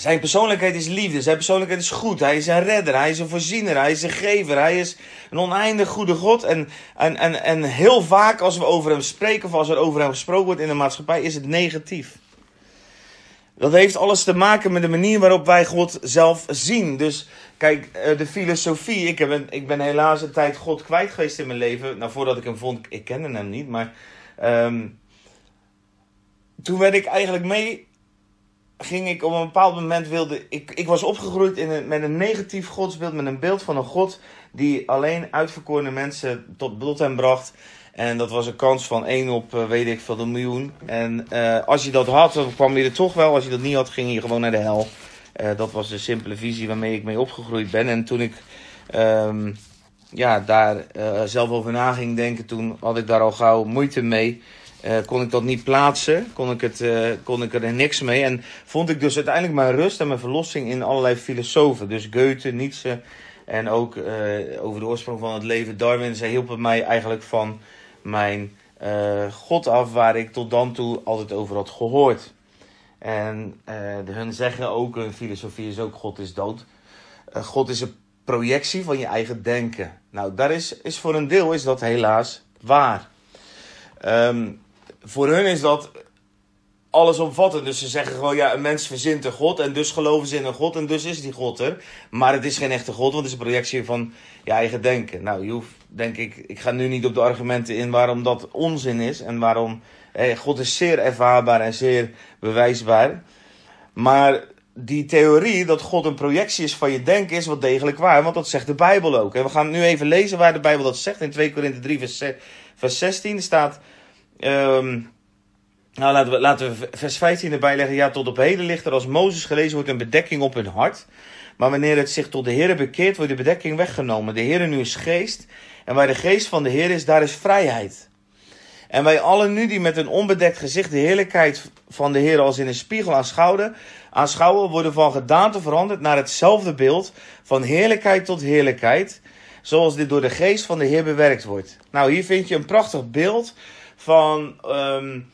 zijn persoonlijkheid is liefde, zijn persoonlijkheid is goed. Hij is een redder, hij is een voorziener, hij is een gever, hij is een oneindig goede God. En, en, en, en heel vaak als we over hem spreken of als er over hem gesproken wordt in de maatschappij, is het negatief. Dat heeft alles te maken met de manier waarop wij God zelf zien. Dus kijk, eh, de filosofie. Ik, heb ik ben helaas een tijd God kwijt geweest in mijn leven. Nou, voordat ik hem vond, ik kende hem niet. Maar um, toen werd ik eigenlijk mee ging ik op een bepaald moment wilde. Ik, ik was opgegroeid in met een negatief godsbeeld, met een beeld van een God die alleen uitverkorene mensen tot, tot hem bracht. En dat was een kans van 1 op uh, weet ik veel een miljoen. En uh, als je dat had, dan kwam je er toch wel. Als je dat niet had, ging je gewoon naar de hel. Uh, dat was de simpele visie waarmee ik mee opgegroeid ben. En toen ik um, ja, daar zelf over na ging denken, toen had ik daar al gauw moeite mee. Uh, kon ik dat niet plaatsen, kon ik, het, uh, kon ik er niks mee. En vond ik dus uiteindelijk mijn rust en mijn verlossing in allerlei filosofen. Dus Goethe, Nietzsche en ook uh, over de oorsprong van het leven Darwin. Zij hielpen mij eigenlijk van mijn God af, waar ik tot dan toe altijd over had gehoord. En hun zeggen ook, hun filosofie is ook God is dood. God is een projectie van je eigen denken. Nou, daar is, is voor een deel is dat helaas waar. Um, voor hun is dat allesomvattend. Dus ze zeggen gewoon, ja, een mens verzint een God en dus geloven ze in een God en dus is die God er. Maar het is geen echte God, want het is een projectie van je eigen denken. Nou, je hoeft, denk ik, ik ga nu niet op de argumenten in waarom dat onzin is en waarom God is zeer ervaarbaar en zeer bewijsbaar. Maar die theorie dat God een projectie is van je denken is wel degelijk waar, want dat zegt de Bijbel ook. En we gaan nu even lezen waar de Bijbel dat zegt. In 2 Korinthe 3 vers 16 staat... Um, nou, laten we, vers 15 erbij leggen. Ja, tot op heden ligt er als Mozes gelezen wordt een bedekking op hun hart. Maar wanneer het zich tot de Heer bekeert, wordt de bedekking weggenomen. De Heer nu is geest. En waar de geest van de Heer is, daar is vrijheid. En wij allen nu die met een onbedekt gezicht de heerlijkheid van de Heer als in een spiegel aanschouwen, aanschouwen worden van gedaante veranderd naar hetzelfde beeld, van heerlijkheid tot heerlijkheid, zoals dit door de geest van de Heer bewerkt wordt. Nou, hier vind je een prachtig beeld van um,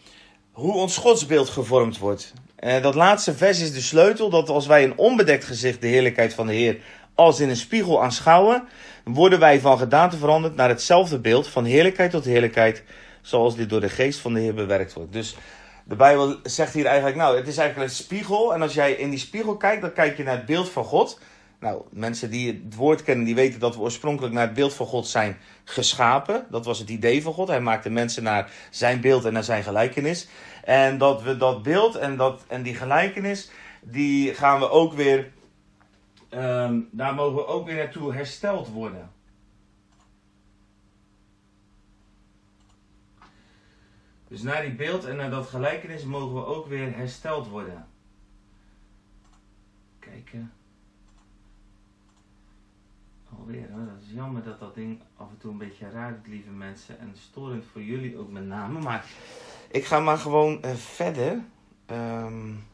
hoe ons godsbeeld gevormd wordt. En dat laatste vers is de sleutel dat als wij een onbedekt gezicht de heerlijkheid van de Heer als in een spiegel aanschouwen, worden wij van gedaante veranderd naar hetzelfde beeld, van heerlijkheid tot heerlijkheid, zoals dit door de geest van de Heer bewerkt wordt. Dus de Bijbel zegt hier eigenlijk, nou, het is eigenlijk een spiegel. En als jij in die spiegel kijkt, dan kijk je naar het beeld van God. Nou, mensen die het woord kennen, die weten dat we oorspronkelijk naar het beeld van God zijn geschapen. Dat was het idee van God. Hij maakte mensen naar zijn beeld en naar zijn gelijkenis. En dat we dat beeld en, dat, en die gelijkenis, die gaan we ook weer, um, daar mogen we ook weer naartoe hersteld worden. Dus naar die beeld en naar dat gelijkenis mogen we ook weer hersteld worden. Kijken Dat is jammer dat dat ding af en toe een beetje raar lieve mensen. En storend voor jullie ook met name. Maar ik ga maar gewoon uh, verder. Um...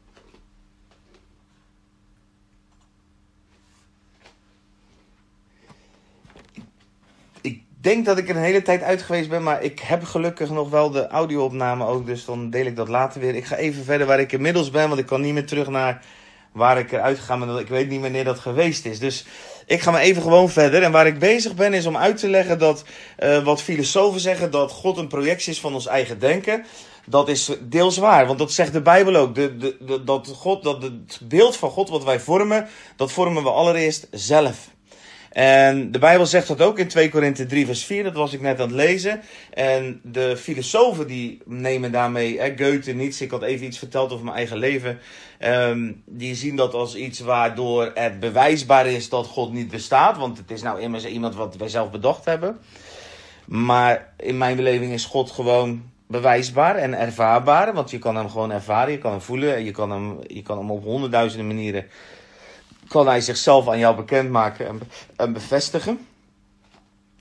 Ik denk dat ik er een hele tijd uit geweest ben, maar ik heb gelukkig nog wel de audio-opname ook, dus dan deel ik dat later weer. Ik ga even verder waar ik inmiddels ben, want ik kan niet meer terug naar waar ik eruit ga, maar ik weet niet wanneer dat geweest is. Dus ik ga maar even gewoon verder. En waar ik bezig ben is om uit te leggen dat uh, wat filosofen zeggen dat God een projectie is van ons eigen denken. Dat is deels waar, want dat zegt de Bijbel ook. De, de, dat, God, dat het beeld van God wat wij vormen, dat vormen we allereerst zelf. En de Bijbel zegt dat ook in 2 Korinthe 3 vers 4, dat was ik net aan het lezen. En de filosofen die nemen daarmee, hè, Goethe, Nietzsche, ik had even iets verteld over mijn eigen leven. Um, die zien dat als iets waardoor het bewijsbaar is dat God niet bestaat. Want het is nou immers iemand wat wij zelf bedacht hebben. Maar in mijn beleving is God gewoon bewijsbaar en ervaarbaar. Want je kan hem gewoon ervaren, je kan hem voelen. En je kan hem, je kan hem op honderdduizenden manieren kan hij zichzelf aan jou bekendmaken en, en bevestigen.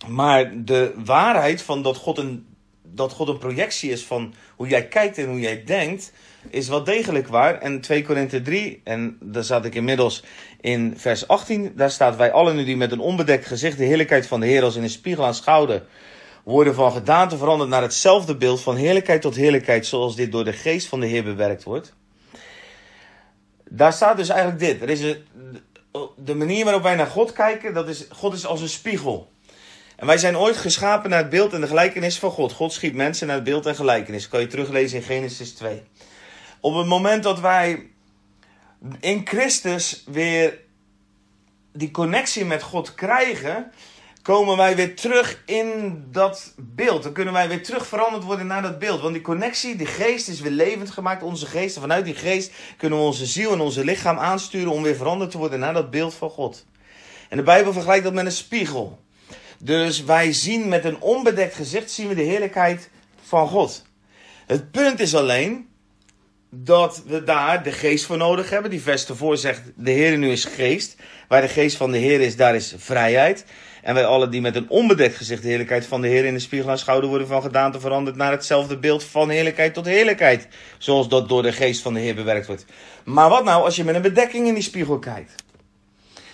Maar de waarheid van dat God, een, dat God een projectie is van hoe jij kijkt en hoe jij denkt, is wel degelijk waar. En 2 Korinthe 3, en daar zat ik inmiddels in vers 18, daar staat: Wij allen nu die met een onbedekt gezicht de heerlijkheid van de Heer als in een spiegel aanschouwen, worden van gedaante veranderd naar hetzelfde beeld van heerlijkheid tot heerlijkheid, zoals dit door de geest van de Heer bewerkt wordt. Daar staat dus eigenlijk dit. Er is een, de manier waarop wij naar God kijken, dat is, God is als een spiegel. En wij zijn ooit geschapen naar het beeld en de gelijkenis van God. God schiet mensen naar het beeld en gelijkenis. Dat kan je teruglezen in Genesis 2. Op het moment dat wij in Christus weer die connectie met God krijgen, komen wij weer terug in dat beeld. Dan kunnen wij weer terug veranderd worden naar dat beeld. Want die connectie, die geest is weer levend gemaakt, onze geest. En vanuit die geest kunnen we onze ziel en onze lichaam aansturen om weer veranderd te worden naar dat beeld van God. En de Bijbel vergelijkt dat met een spiegel. Dus wij zien met een onbedekt gezicht zien we de heerlijkheid van God. Het punt is alleen dat we daar de geest voor nodig hebben. Die vers ervoor zegt, de Heer nu is geest. Waar de geest van de Heer is, daar is vrijheid. En wij allen die met een onbedekt gezicht de heerlijkheid van de Heer in de spiegel aanschouwen, worden van gedaante veranderd naar hetzelfde beeld van heerlijkheid tot heerlijkheid. Zoals dat door de geest van de Heer bewerkt wordt. Maar wat nou als je met een bedekking in die spiegel kijkt?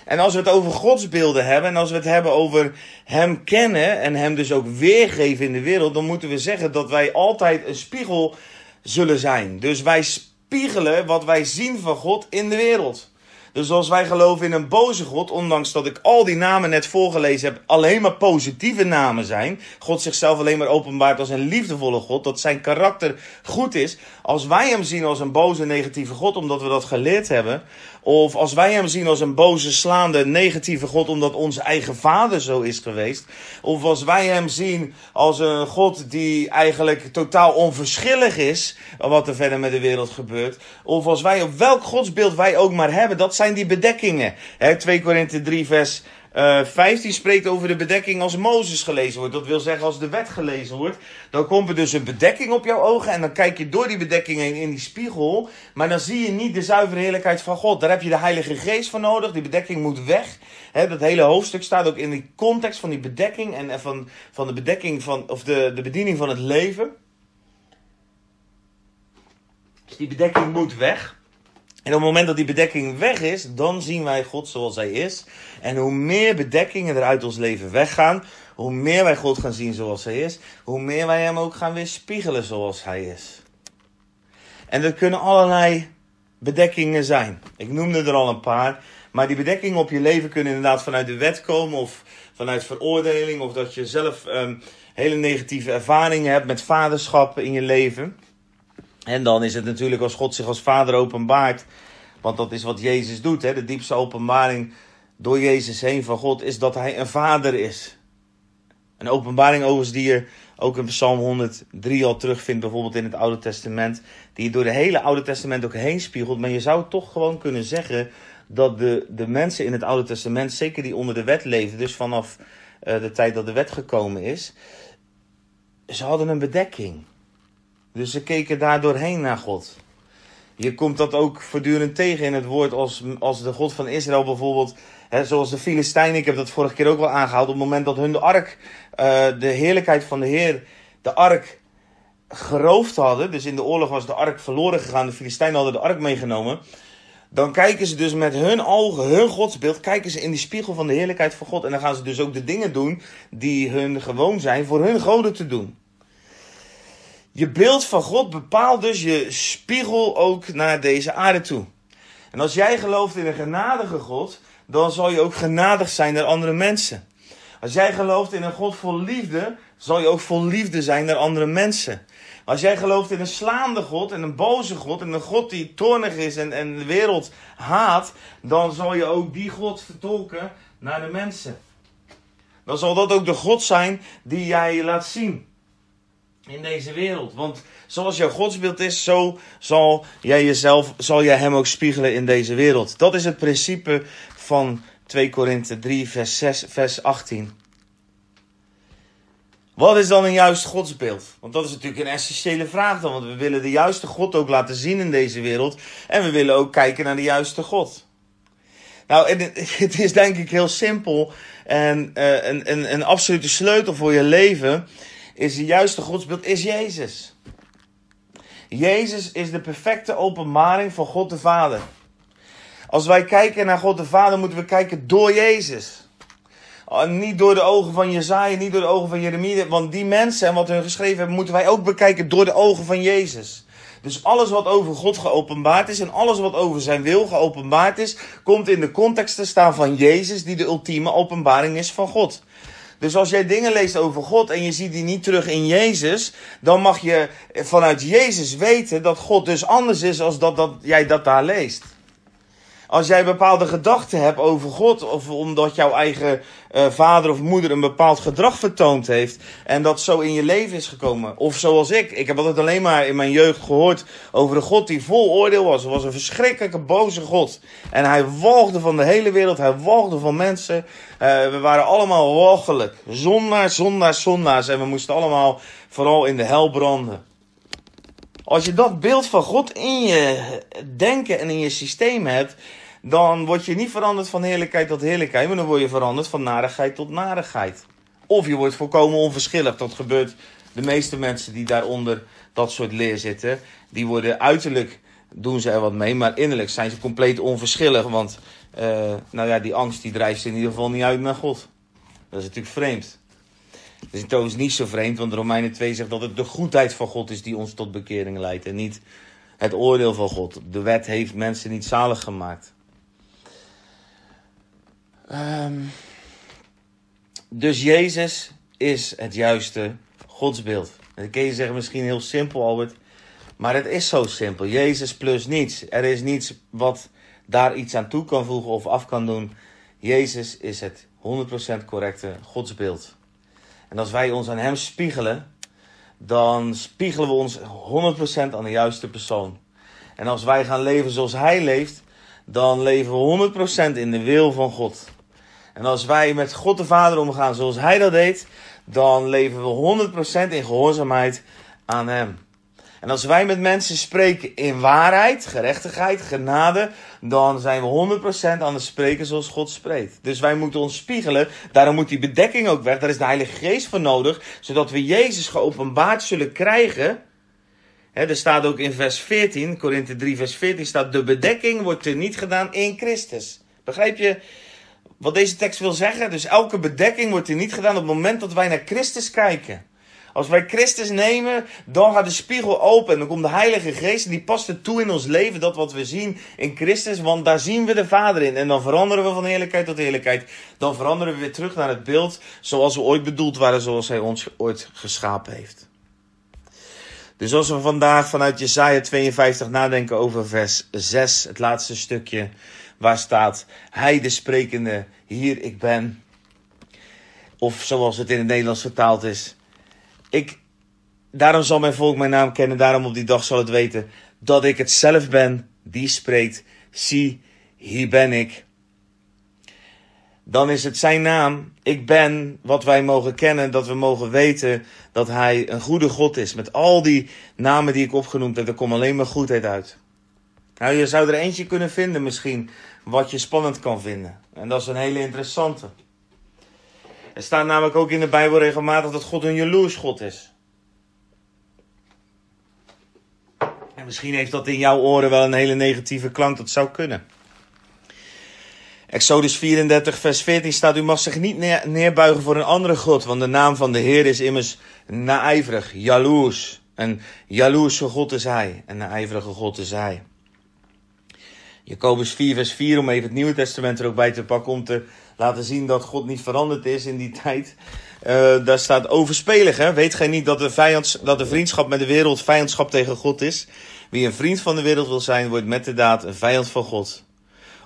En als we het over godsbeelden hebben en als we het hebben over Hem kennen en Hem dus ook weergeven in de wereld, dan moeten we zeggen dat wij altijd een spiegel zullen zijn. Dus wij spiegelen wat wij zien van God in de wereld. Dus als wij geloven in een boze God, ondanks dat ik al die namen net voorgelezen heb, alleen maar positieve namen zijn. God zichzelf alleen maar openbaart als een liefdevolle God, dat zijn karakter goed is. Als wij hem zien als een boze, negatieve God, omdat we dat geleerd hebben. Of als wij hem zien als een boze, slaande, negatieve God, omdat onze eigen vader zo is geweest. Of als wij hem zien als een God die eigenlijk totaal onverschillig is, wat er verder met de wereld gebeurt. Of als wij op welk godsbeeld wij ook maar hebben, dat zijn die bedekkingen. He, 2 Korinthe 3 vers uh, eh, 15 spreekt over de bedekking als Mozes gelezen wordt. Dat wil zeggen als de wet gelezen wordt. Dan komt er dus een bedekking op jouw ogen. En dan kijk je door die bedekking heen in die spiegel. Maar dan zie je niet de zuivere heerlijkheid van God. Daar heb je de Heilige Geest voor nodig. Die bedekking moet weg. dat hele hoofdstuk staat ook in de context van die bedekking. En van, van de bedekking van, of de, de bediening van het leven. Dus die bedekking moet weg. En op het moment dat die bedekking weg is, dan zien wij God zoals Hij is. En hoe meer bedekkingen er uit ons leven weggaan, hoe meer wij God gaan zien zoals Hij is, hoe meer wij Hem ook gaan weerspiegelen zoals Hij is. En er kunnen allerlei bedekkingen zijn. Ik noemde er al een paar. Maar die bedekkingen op je leven kunnen inderdaad vanuit de wet komen of vanuit veroordeling. Of dat je zelf um, hele negatieve ervaringen hebt met vaderschap in je leven. En dan is het natuurlijk als God zich als vader openbaart. Want dat is wat Jezus doet. Hè? De diepste openbaring door Jezus heen van God is dat hij een vader is. Een openbaring overigens die je ook in Psalm 103 al terugvindt, bijvoorbeeld in het Oude Testament. Die je door de hele Oude Testament ook heen spiegelt. Maar je zou toch gewoon kunnen zeggen dat de, de mensen in het Oude Testament, zeker die onder de wet leefden, dus vanaf uh, de tijd dat de wet gekomen is, ze hadden een bedekking. Dus ze keken daar doorheen naar God. Je komt dat ook voortdurend tegen in het woord als, als de God van Israël bijvoorbeeld. Hè, zoals de Filistijnen, ik heb dat vorige keer ook wel aangehaald. Op het moment dat hun de ark, uh, de heerlijkheid van de Heer, de ark geroofd hadden. Dus in de oorlog was de ark verloren gegaan. De Filistijnen hadden de ark meegenomen. Dan kijken ze dus met hun ogen, hun godsbeeld, kijken ze in die spiegel van de heerlijkheid van God. En dan gaan ze dus ook de dingen doen die hun gewoon zijn voor hun goden te doen. Je beeld van God bepaalt dus je spiegel ook naar deze aarde toe. En als jij gelooft in een genadige God, dan zal je ook genadig zijn naar andere mensen. Als jij gelooft in een God vol liefde, zal je ook vol liefde zijn naar andere mensen. Als jij gelooft in een slaande God en een boze God en een God die toornig is en, en de wereld haat, dan zal je ook die God vertolken naar de mensen. dan zal dat ook de God zijn die jij laat zien in deze wereld. Want zoals jouw godsbeeld is, zo zal jij jezelf, zal jij hem ook spiegelen in deze wereld. Dat is het principe van 2 Korinthe 3, vers 6, vers 18. Wat is dan een juist godsbeeld? Want dat is natuurlijk een essentiële vraag dan. Want we willen de juiste God ook laten zien in deze wereld. En we willen ook kijken naar de juiste God. Nou, het is denk ik heel simpel. En uh, een, een, een absolute sleutel voor je leven is de juiste godsbeeld, is Jezus. Jezus is de perfecte openbaring van God de Vader. Als wij kijken naar God de Vader, moeten we kijken door Jezus. Ah, niet door de ogen van Jezaja, niet door de ogen van Jeremia. Want die mensen en wat hun geschreven hebben, moeten wij ook bekijken door de ogen van Jezus. Dus alles wat over God geopenbaard is en alles wat over zijn wil geopenbaard is, komt in de context te staan van Jezus, die de ultieme openbaring is van God. Dus als jij dingen leest over God en je ziet die niet terug in Jezus, dan mag je vanuit Jezus weten dat God dus anders is als dat, dat jij dat daar leest. Als jij bepaalde gedachten hebt over God, of omdat jouw eigen uh, vader of moeder een bepaald gedrag vertoond heeft en dat zo in je leven is gekomen. Of zoals ik, ik heb altijd alleen maar in mijn jeugd gehoord over een God die vol oordeel was. Er was een verschrikkelijke boze God. En hij walgde van de hele wereld, hij walgde van mensen. Uh, we waren allemaal walgelijk. Zondaars, zondaars, zondaars. En we moesten allemaal vooral in de hel branden. Als je dat beeld van God in je denken en in je systeem hebt, dan word je niet veranderd van heerlijkheid tot heerlijkheid, maar dan word je veranderd van narigheid tot narigheid. Of je wordt volkomen onverschillig. Dat gebeurt de meeste mensen die daaronder dat soort leer zitten. Die worden uiterlijk, doen ze er wat mee, maar innerlijk zijn ze compleet onverschillig. Want uh, nou ja, die angst die drijft ze in ieder geval niet uit naar God. Dat is natuurlijk vreemd. Het is trouwens niet zo vreemd, want Romeinen 2 zegt dat het de goedheid van God is die ons tot bekering leidt. En niet het oordeel van God. De wet heeft mensen niet zalig gemaakt. Um, dus Jezus is het juiste godsbeeld. En dan kun je zeggen misschien heel simpel, Albert. Maar het is zo simpel. Jezus plus niets. Er is niets wat daar iets aan toe kan voegen of af kan doen. Jezus is het 100% correcte godsbeeld. En als wij ons aan Hem spiegelen, dan spiegelen we ons 100% aan de juiste persoon. En als wij gaan leven zoals Hij leeft, dan leven we 100% in de wil van God. En als wij met God de Vader omgaan zoals Hij dat deed, dan leven we 100% in gehoorzaamheid aan Hem. En als wij met mensen spreken in waarheid, gerechtigheid, genade, dan zijn we 100% aan het spreken zoals God spreekt. Dus wij moeten ons spiegelen. Daarom moet die bedekking ook weg. Daar is de Heilige Geest voor nodig, zodat we Jezus geopenbaard zullen krijgen. er staat ook in vers 14, Korinthe 3, vers 14 staat: De bedekking wordt er niet gedaan in Christus. Begrijp je wat deze tekst wil zeggen? Dus elke bedekking wordt er niet gedaan op het moment dat wij naar Christus kijken. Als wij Christus nemen, dan gaat de spiegel open. En dan komt de Heilige Geest en die past het toe in ons leven. Dat wat we zien in Christus. Want daar zien we de Vader in. En dan veranderen we van heerlijkheid tot heerlijkheid. Dan veranderen we weer terug naar het beeld zoals we ooit bedoeld waren. Zoals Hij ons ooit geschapen heeft. Dus als we vandaag vanuit Jesaja 52 nadenken over vers 6. Het laatste stukje. Waar staat Hij de sprekende. Hier ik ben. Of zoals het in het Nederlands vertaald is. Ik, daarom zal mijn volk mijn naam kennen, daarom op die dag zal het weten dat ik het zelf ben die spreekt. Zie, hier ben ik. Dan is het zijn naam. Ik ben wat wij mogen kennen, dat we mogen weten dat hij een goede God is. Met al die namen die ik opgenoemd heb, er komt alleen maar goedheid uit. Nou, je zou er eentje kunnen vinden misschien, wat je spannend kan vinden. En dat is een hele interessante. Er staat namelijk ook in de Bijbel regelmatig dat God een jaloers God is. En misschien heeft dat in jouw oren wel een hele negatieve klank, dat zou kunnen. Exodus 34, vers 14 staat: U mag zich niet neerbuigen voor een andere God, want de naam van de Heer is immers naijverig, jaloers. En jaloerse God is Hij, en naijverige God is Hij. Jacobus 4, vers 4, om even het Nieuwe Testament er ook bij te pakken, om te laten zien dat God niet veranderd is in die tijd. Uh, daar staat overspelig. Hè? Weet gij niet dat de, vijands, dat de vriendschap met de wereld vijandschap tegen God is? Wie een vriend van de wereld wil zijn, wordt met de daad een vijand van God.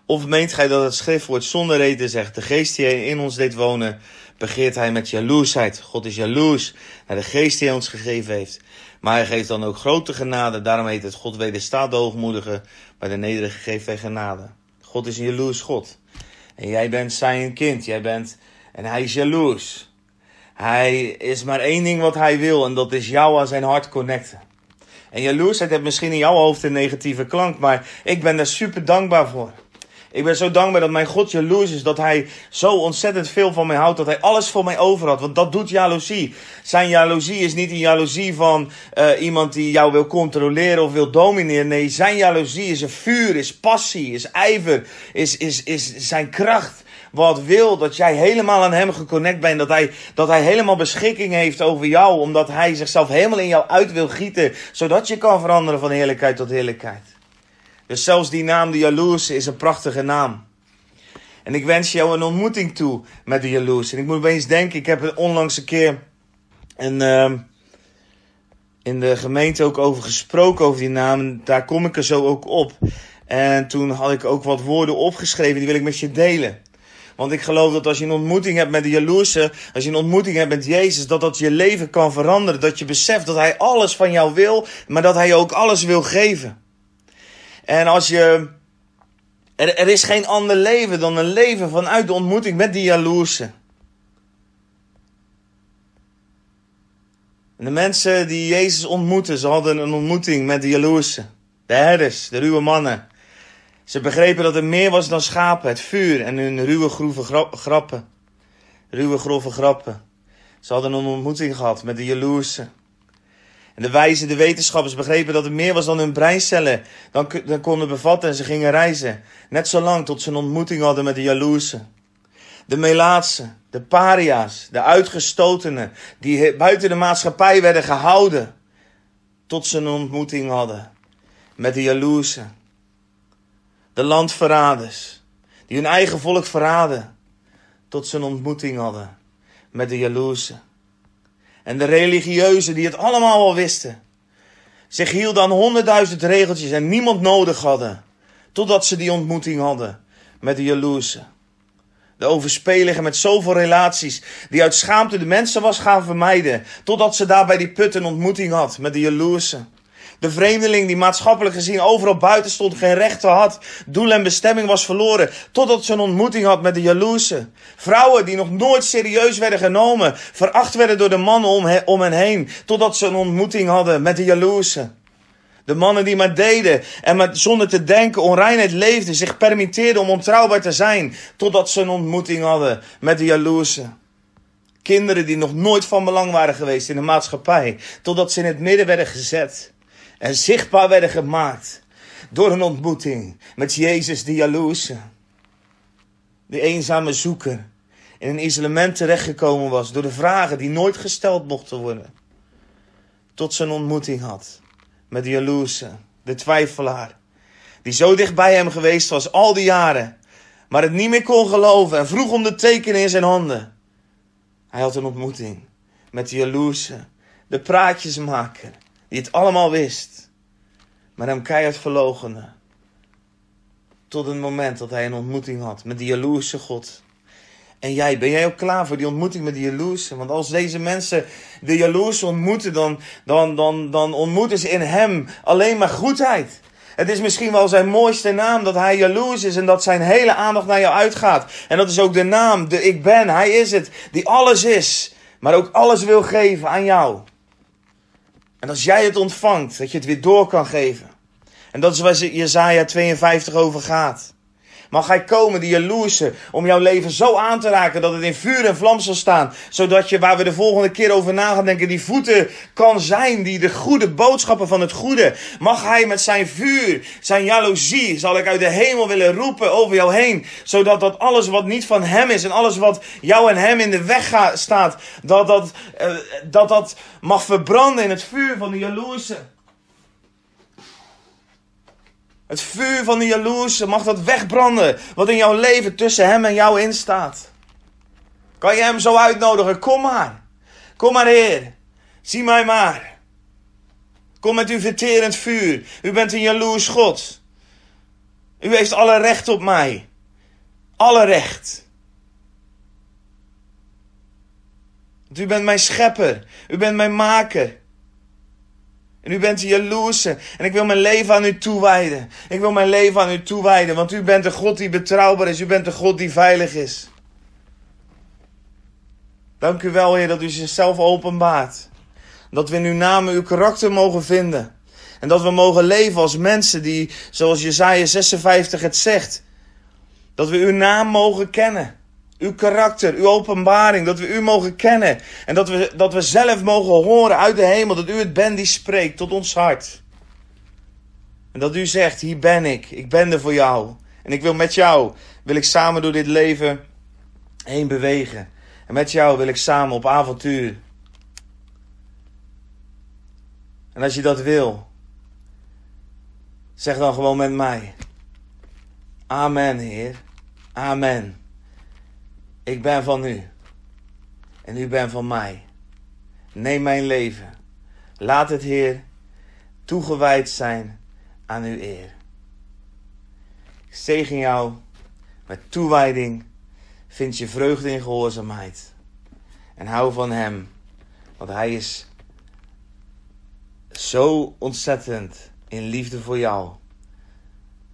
Of meent gij dat het schriftwoord zonder reden zegt, de geest die in ons deed wonen, begeert hij met jaloersheid. God is jaloers naar de geest die hij ons gegeven heeft. Maar hij geeft dan ook grote genade, daarom heet het God wederstaat de hoogmoedige, maar de nederige geeft hij genade. God is een jaloers God. En jij bent zijn kind, jij bent, en hij is jaloers. Hij is maar één ding wat hij wil en dat is jou aan zijn hart connecten. En jaloersheid heeft misschien in jouw hoofd een negatieve klank, maar ik ben daar super dankbaar voor. Ik ben zo dankbaar dat mijn God jaloers is. Dat hij zo ontzettend veel van mij houdt. Dat hij alles voor mij over had. Want dat doet jaloezie. Zijn jaloezie is niet een jaloezie van uh, iemand die jou wil controleren of wil domineren. Nee, zijn jaloezie is een vuur, is passie, is ijver, is, is, is zijn kracht wat wil dat jij helemaal aan hem geconnect bent. Dat hij, dat hij helemaal beschikking heeft over jou. Omdat hij zichzelf helemaal in jou uit wil gieten. Zodat je kan veranderen van heerlijkheid tot heerlijkheid. Dus zelfs die naam, de jaloerse, is een prachtige naam. En ik wens jou een ontmoeting toe met de jaloers. En ik moet opeens denken, ik heb onlangs een keer een, uh, in de gemeente ook over gesproken, over die naam. Daar kom ik er zo ook op. En toen had ik ook wat woorden opgeschreven, die wil ik met je delen. Want ik geloof dat als je een ontmoeting hebt met de jaloerse, als je een ontmoeting hebt met Jezus, dat dat je leven kan veranderen. Dat je beseft dat Hij alles van jou wil, maar dat Hij je ook alles wil geven. En als je. Er, is geen ander leven dan een leven vanuit de ontmoeting met die jaloerse. De mensen die Jezus ontmoeten, ze hadden een ontmoeting met de jaloerse. De herders, de ruwe mannen. Ze begrepen dat er meer was dan schapen, het vuur en hun ruwe grove grappen. Ruwe grove grappen. Ze hadden een ontmoeting gehad met de jaloerse. En de wijze, de wetenschappers begrepen dat er meer was dan hun breincellen dan, dan konden bevatten en ze gingen reizen. Net zo lang tot ze een ontmoeting hadden met de jaloerse. De melaatse, de paria's, de uitgestotenen, die buiten de maatschappij werden gehouden. Tot ze een ontmoeting hadden met de jaloerse. De landverraders, die hun eigen volk verraden. Tot ze een ontmoeting hadden met de jaloerse. En de religieuzen die het allemaal al wisten. Zich hielden aan honderdduizend regeltjes en niemand nodig hadden. Totdat ze die ontmoeting hadden met de jaloerse. De overspelige met zoveel relaties, die uit schaamte de mensen was gaan vermijden. Totdat ze daar bij die put een ontmoeting had met de jaloerse. De vreemdeling die maatschappelijk gezien overal buiten stond, geen rechten had, doel en bestemming was verloren, totdat ze een ontmoeting had met de jaloerse. Vrouwen die nog nooit serieus werden genomen, veracht werden door de mannen om, om hen heen, totdat ze een ontmoeting hadden met de jaloerse. De mannen die maar deden en met, zonder te denken onreinheid leefden, zich permitteerden om ontrouwbaar te zijn, totdat ze een ontmoeting hadden met de jaloerse. Kinderen die nog nooit van belang waren geweest in de maatschappij, totdat ze in het midden werden gezet en zichtbaar werden gemaakt door een ontmoeting met Jezus de jaloerse. De eenzame zoeker in een isolement terechtgekomen was door de vragen die nooit gesteld mochten worden. Tot zijn ontmoeting had met de jaloerse, de twijfelaar, die zo dicht bij hem geweest was al die jaren, maar het niet meer kon geloven en vroeg om de tekenen in zijn handen. Hij had een ontmoeting met de jaloerse, de praatjesmaker, die het allemaal wist, maar hem keihard verlogenen. Tot het moment dat hij een ontmoeting had met die jaloerse God. En jij, ben jij ook klaar voor die ontmoeting met die jaloerse? Want als deze mensen de jaloerse ontmoeten, dan, dan, dan, dan ontmoeten ze in hem alleen maar goedheid. Het is misschien wel zijn mooiste naam dat hij jaloers is en dat zijn hele aandacht naar jou uitgaat. En dat is ook de naam, de ik ben. Hij is het, die alles is, maar ook alles wil geven aan jou. En als jij het ontvangt, dat je het weer door kan geven. En dat is waar Jezaja 52 over gaat. Mag hij komen, die jaloerse, om jouw leven zo aan te raken dat het in vuur en vlam zal staan. Zodat je, waar we de volgende keer over na gaan denken, die voeten kan zijn, die de goede boodschappen van het goede. Mag hij met zijn vuur, zijn jaloezie, zal ik uit de hemel willen roepen over jou heen. Zodat dat alles wat niet van hem is en alles wat jou en hem in de weg staat, dat dat, uh, dat dat mag verbranden in het vuur van de jaloerse. Het vuur van de jaloerse mag dat wegbranden. Wat in jouw leven tussen hem en jou instaat. Kan je hem zo uitnodigen? Kom maar. Kom maar, Heer. Zie mij maar. Kom met uw verterend vuur. U bent een jaloers God. U heeft alle recht op mij. Alle recht. U bent mijn schepper. U bent mijn maker. En u bent de jaloerse. En ik wil mijn leven aan u toewijden. Ik wil mijn leven aan u toewijden. Want u bent de God die betrouwbaar is. U bent de God die veilig is. Dank u wel, Heer, dat u zichzelf openbaart. Dat we in uw naam uw karakter mogen vinden. En dat we mogen leven als mensen die, zoals Jesaja 56 het zegt, dat we uw naam mogen kennen. Uw karakter, uw openbaring, dat we u mogen kennen. En dat we, dat we zelf mogen horen uit de hemel dat u het bent die spreekt tot ons hart. En dat u zegt, hier ben ik, ik ben er voor jou. En ik wil met jou, wil ik samen door dit leven heen bewegen. En met jou wil ik samen op avontuur. En als je dat wil, zeg dan gewoon met mij. Amen, Heer. Amen. Ik ben van u. En u bent van mij. Neem mijn leven. Laat het, Heer, toegewijd zijn aan uw eer. Ik zegen jou met toewijding. Vind je vreugde in gehoorzaamheid. En hou van hem. Want hij is zo ontzettend in liefde voor jou.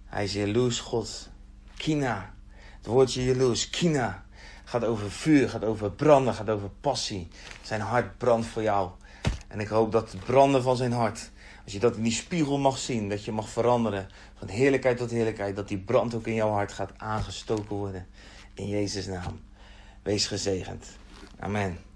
Hij is jaloers God. Kina. Het woordje jaloers. Kina. Gaat over vuur, gaat over branden, gaat over passie. Zijn hart brandt voor jou. En ik hoop dat het branden van zijn hart, als je dat in die spiegel mag zien, dat je mag veranderen van heerlijkheid tot heerlijkheid, dat die brand ook in jouw hart gaat aangestoken worden. In Jezus' naam. Wees gezegend. Amen.